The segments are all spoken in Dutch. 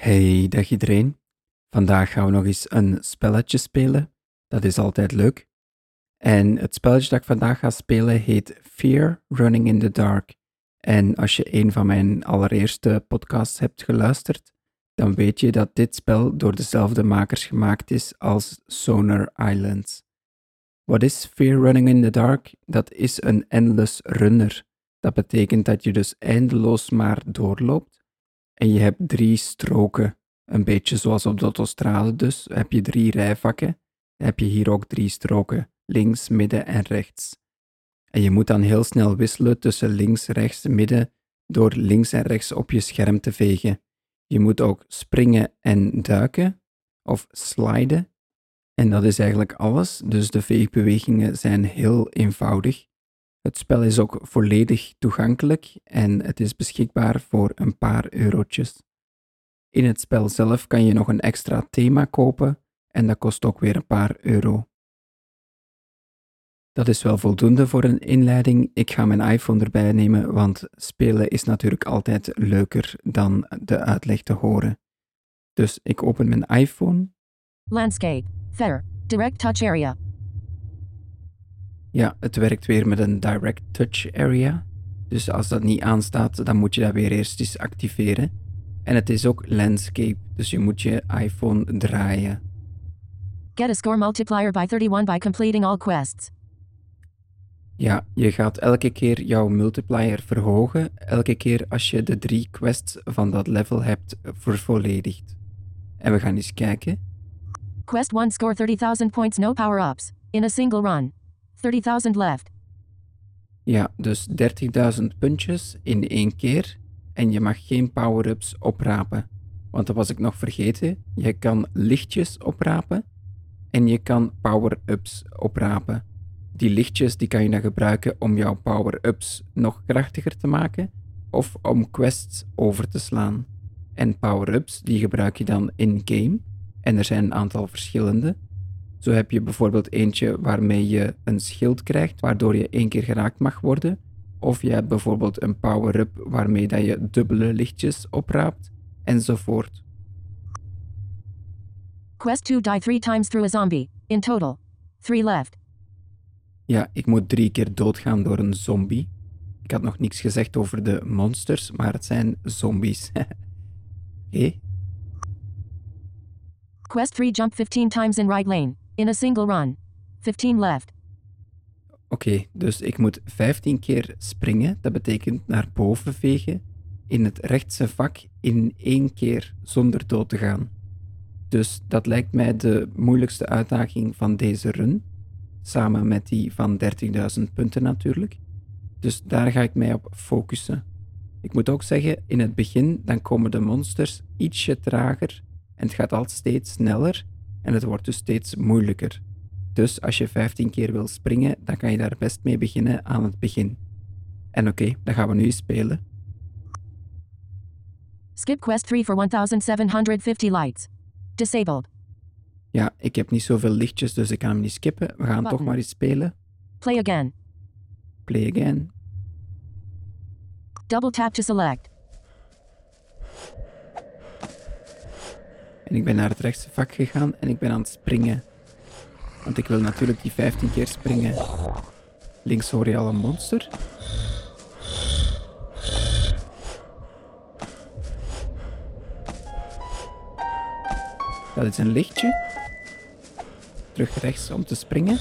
Hey, dag iedereen. Vandaag gaan we nog eens een spelletje spelen. Dat is altijd leuk. En het spelletje dat ik vandaag ga spelen heet Fear Running in the Dark. En als je een van mijn allereerste podcasts hebt geluisterd, dan weet je dat dit spel door dezelfde makers gemaakt is als Sonar Islands. Wat is Fear Running in the Dark? Dat is een endless runner. Dat betekent dat je dus eindeloos maar doorloopt en je hebt drie stroken. Een beetje zoals op de autostrade dus. Heb je drie rijvakken, heb je hier ook drie stroken. Links, midden en rechts. En je moet dan heel snel wisselen tussen links, rechts, midden door links en rechts op je scherm te vegen. Je moet ook springen en duiken of sliden. En dat is eigenlijk alles, dus de veegbewegingen zijn heel eenvoudig. Het spel is ook volledig toegankelijk en het is beschikbaar voor een paar eurotjes. In het spel zelf kan je nog een extra thema kopen en dat kost ook weer een paar euro. Dat is wel voldoende voor een inleiding. Ik ga mijn iPhone erbij nemen, want spelen is natuurlijk altijd leuker dan de uitleg te horen. Dus ik open mijn iPhone. Landscape. Fair. Direct touch area. Ja, het werkt weer met een Direct Touch Area. Dus als dat niet aanstaat, dan moet je dat weer eerst eens activeren. En het is ook Landscape, dus je moet je iPhone draaien. Get a score multiplier by 31 by completing all quests. Ja, je gaat elke keer jouw multiplier verhogen, elke keer als je de drie quests van dat level hebt vervolledigd. En we gaan eens kijken. Quest 1 score 30,000 points no power ups. In a single run. 30,000 left. Ja, dus 30.000 puntjes in één keer en je mag geen power-ups oprapen. Want dat was ik nog vergeten. Je kan lichtjes oprapen en je kan power-ups oprapen. Die lichtjes die kan je dan gebruiken om jouw power-ups nog krachtiger te maken of om quests over te slaan. En power-ups die gebruik je dan in-game en er zijn een aantal verschillende. Zo heb je bijvoorbeeld eentje waarmee je een schild krijgt, waardoor je één keer geraakt mag worden. Of je hebt bijvoorbeeld een power-up waarmee dat je dubbele lichtjes opraapt, enzovoort. Quest 2 die 3 times through a zombie. In total. 3 left. Ja, ik moet drie keer doodgaan door een zombie. Ik had nog niks gezegd over de monsters, maar het zijn zombies. Oké, Quest 3 jump 15 times in right lane. In a single run. 15 left. Oké, dus ik moet 15 keer springen. Dat betekent naar boven vegen in het rechtse vak in één keer zonder dood te gaan. Dus dat lijkt mij de moeilijkste uitdaging van deze run. Samen met die van 30.000 punten natuurlijk. Dus daar ga ik mij op focussen. Ik moet ook zeggen, in het begin dan komen de monsters ietsje trager en het gaat altijd steeds sneller en het wordt dus steeds moeilijker. Dus als je 15 keer wil springen, dan kan je daar best mee beginnen aan het begin. En oké, dan gaan we nu spelen. Skip quest 3 for 1750 lights. Disabled. Ja, ik heb niet zoveel lichtjes, dus ik kan hem niet skippen. We gaan toch maar eens spelen. Play again. Play again. Double tap to select. En ik ben naar het rechtse vak gegaan en ik ben aan het springen. Want ik wil natuurlijk die 15 keer springen. Links hoor je al een monster. Dat is een lichtje. Terug rechts om te springen.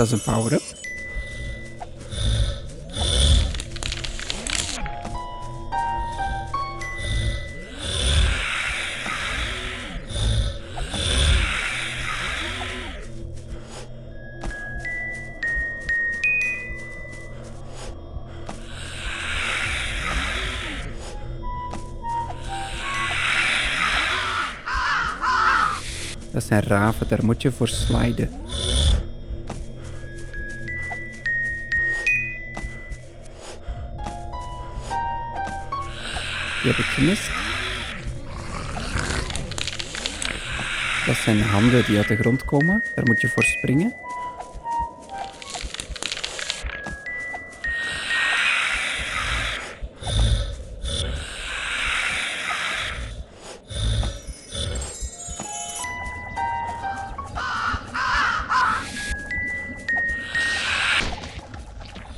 doesn't power up. Dat zijn raven, daar moet je voor sliden. Die heb ik gemist. Dat zijn handen die uit de grond komen. Daar moet je voor springen.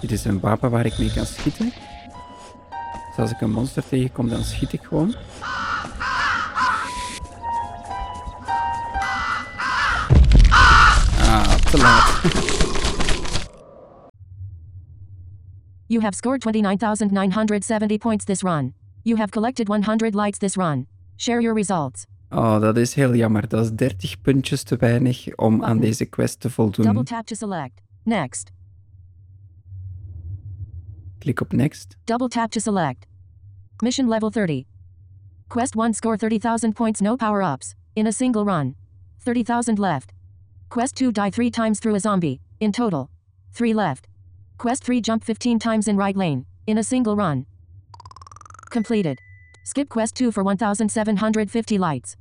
Dit is een wapen waar ik mee kan schieten. Dus als ik een monster tegenkom, dan schiet ik gewoon. Ah, te laat. You have scored 29,970 points this run. You have collected 100 lights this run. Share your results. Oh, dat is heel jammer. Dat is 30 puntjes te weinig om aan deze quest te Double voldoen. tap to select. Next. Klik op next. Double tap to select. Mission level 30. Quest 1 score 30,000 points no power ups. In a single run. 30,000 left. Quest 2 die 3 times through a zombie. In total. 3 left. Quest 3 jump 15 times in right lane. In a single run. Completed. Skip quest 2 for 1,750 lights.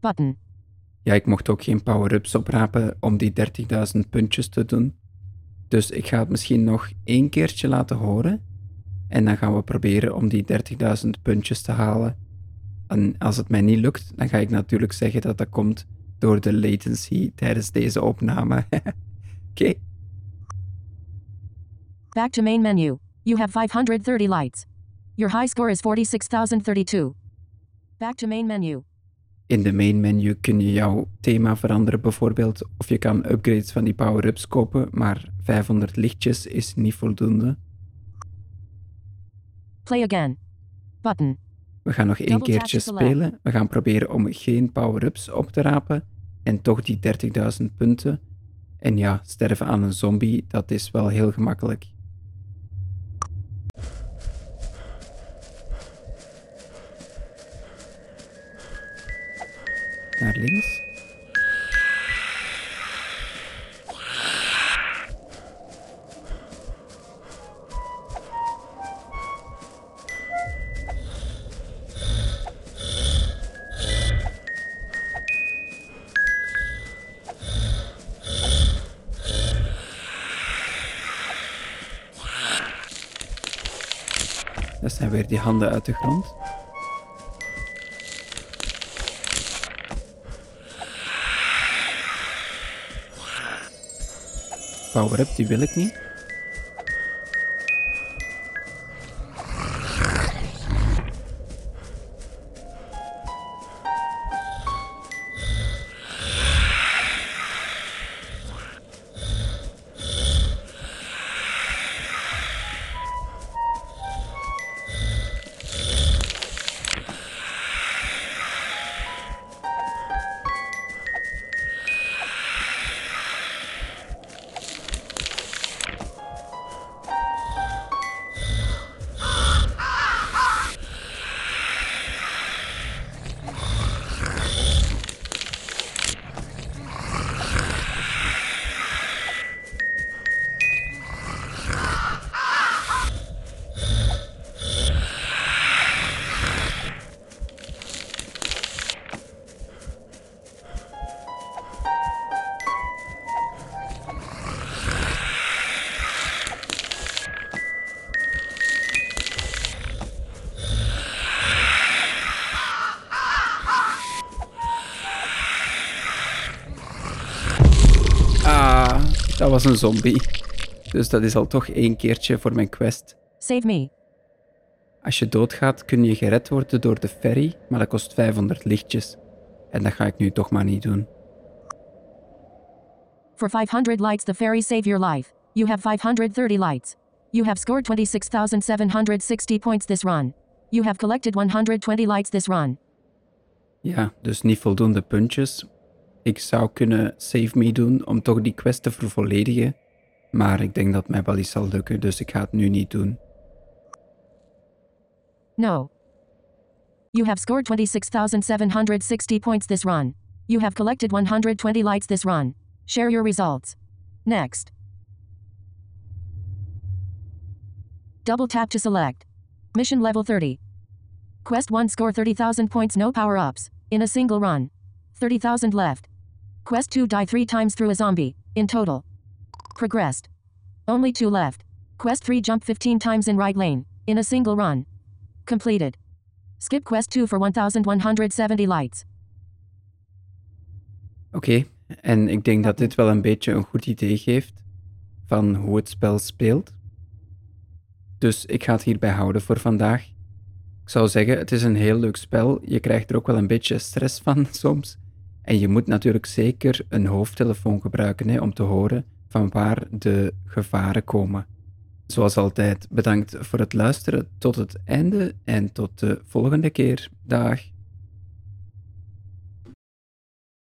Button. Ja, ik mocht ook geen power-ups oprapen om die 30.000 puntjes te doen. Dus ik ga het misschien nog één keertje laten horen. En dan gaan we proberen om die 30.000 puntjes te halen. En als het mij niet lukt, dan ga ik natuurlijk zeggen dat dat komt door de latency tijdens deze opname. Oké, Back to main menu. You have 530 lights. Your high score is 46,032. Back to main menu. In de main menu kun je jouw thema veranderen bijvoorbeeld. Of je kan upgrades van die power-ups kopen, maar 500 lichtjes is niet voldoende. Play again. Button. We gaan nog één keertje spelen. We gaan proberen om geen power-ups op te rapen. En toch die 30.000 punten. En ja, sterven aan een zombie, dat is wel heel gemakkelijk. Naar links. Dat zijn weer die handen uit de grond. Power-up, die wil ik niet. Dat was een zombie. Dus dat is al toch één keertje voor mijn quest. Save me. Als je doodgaat, kun je gered worden door de ferry, maar dat kost 500 lichtjes. En dat ga ik nu toch maar niet doen. For 500 lights, the fairy save your life. You have 530 lights. You have scored 26,760 points this run. You have collected 120 lights this run. Ja, dus niet voldoende puntjes. Ik zou kunnen Save Me doen om toch die quest te vervolledigen. Maar ik denk dat mij wel eens zal lukken, dus ik ga het nu niet doen. No. You have scored 26,760 points this run. You have collected 120 lights this run. Share your results. Next. Double tap to select. Mission level 30. Quest 1 score 30,000 points no power ups. In a single run. 30,000 left. Quest 2 die 3 times through a zombie. In total. Progressed. Only 2 left. Quest 3 jump 15 times in right lane. In a single run. Completed. Skip quest 2 for 1170 lights. Oké, en ik denk dat dit wel een beetje een goed idee geeft van hoe het spel speelt. Dus ik ga het hierbij houden voor vandaag. Ik zou zeggen, het is een heel leuk spel. Je krijgt er ook wel een beetje stress van soms. En je moet natuurlijk zeker een hoofdtelefoon gebruiken hè, om te horen van waar de gevaren komen. Zoals altijd, bedankt voor het luisteren tot het einde en tot de volgende keer. Dag.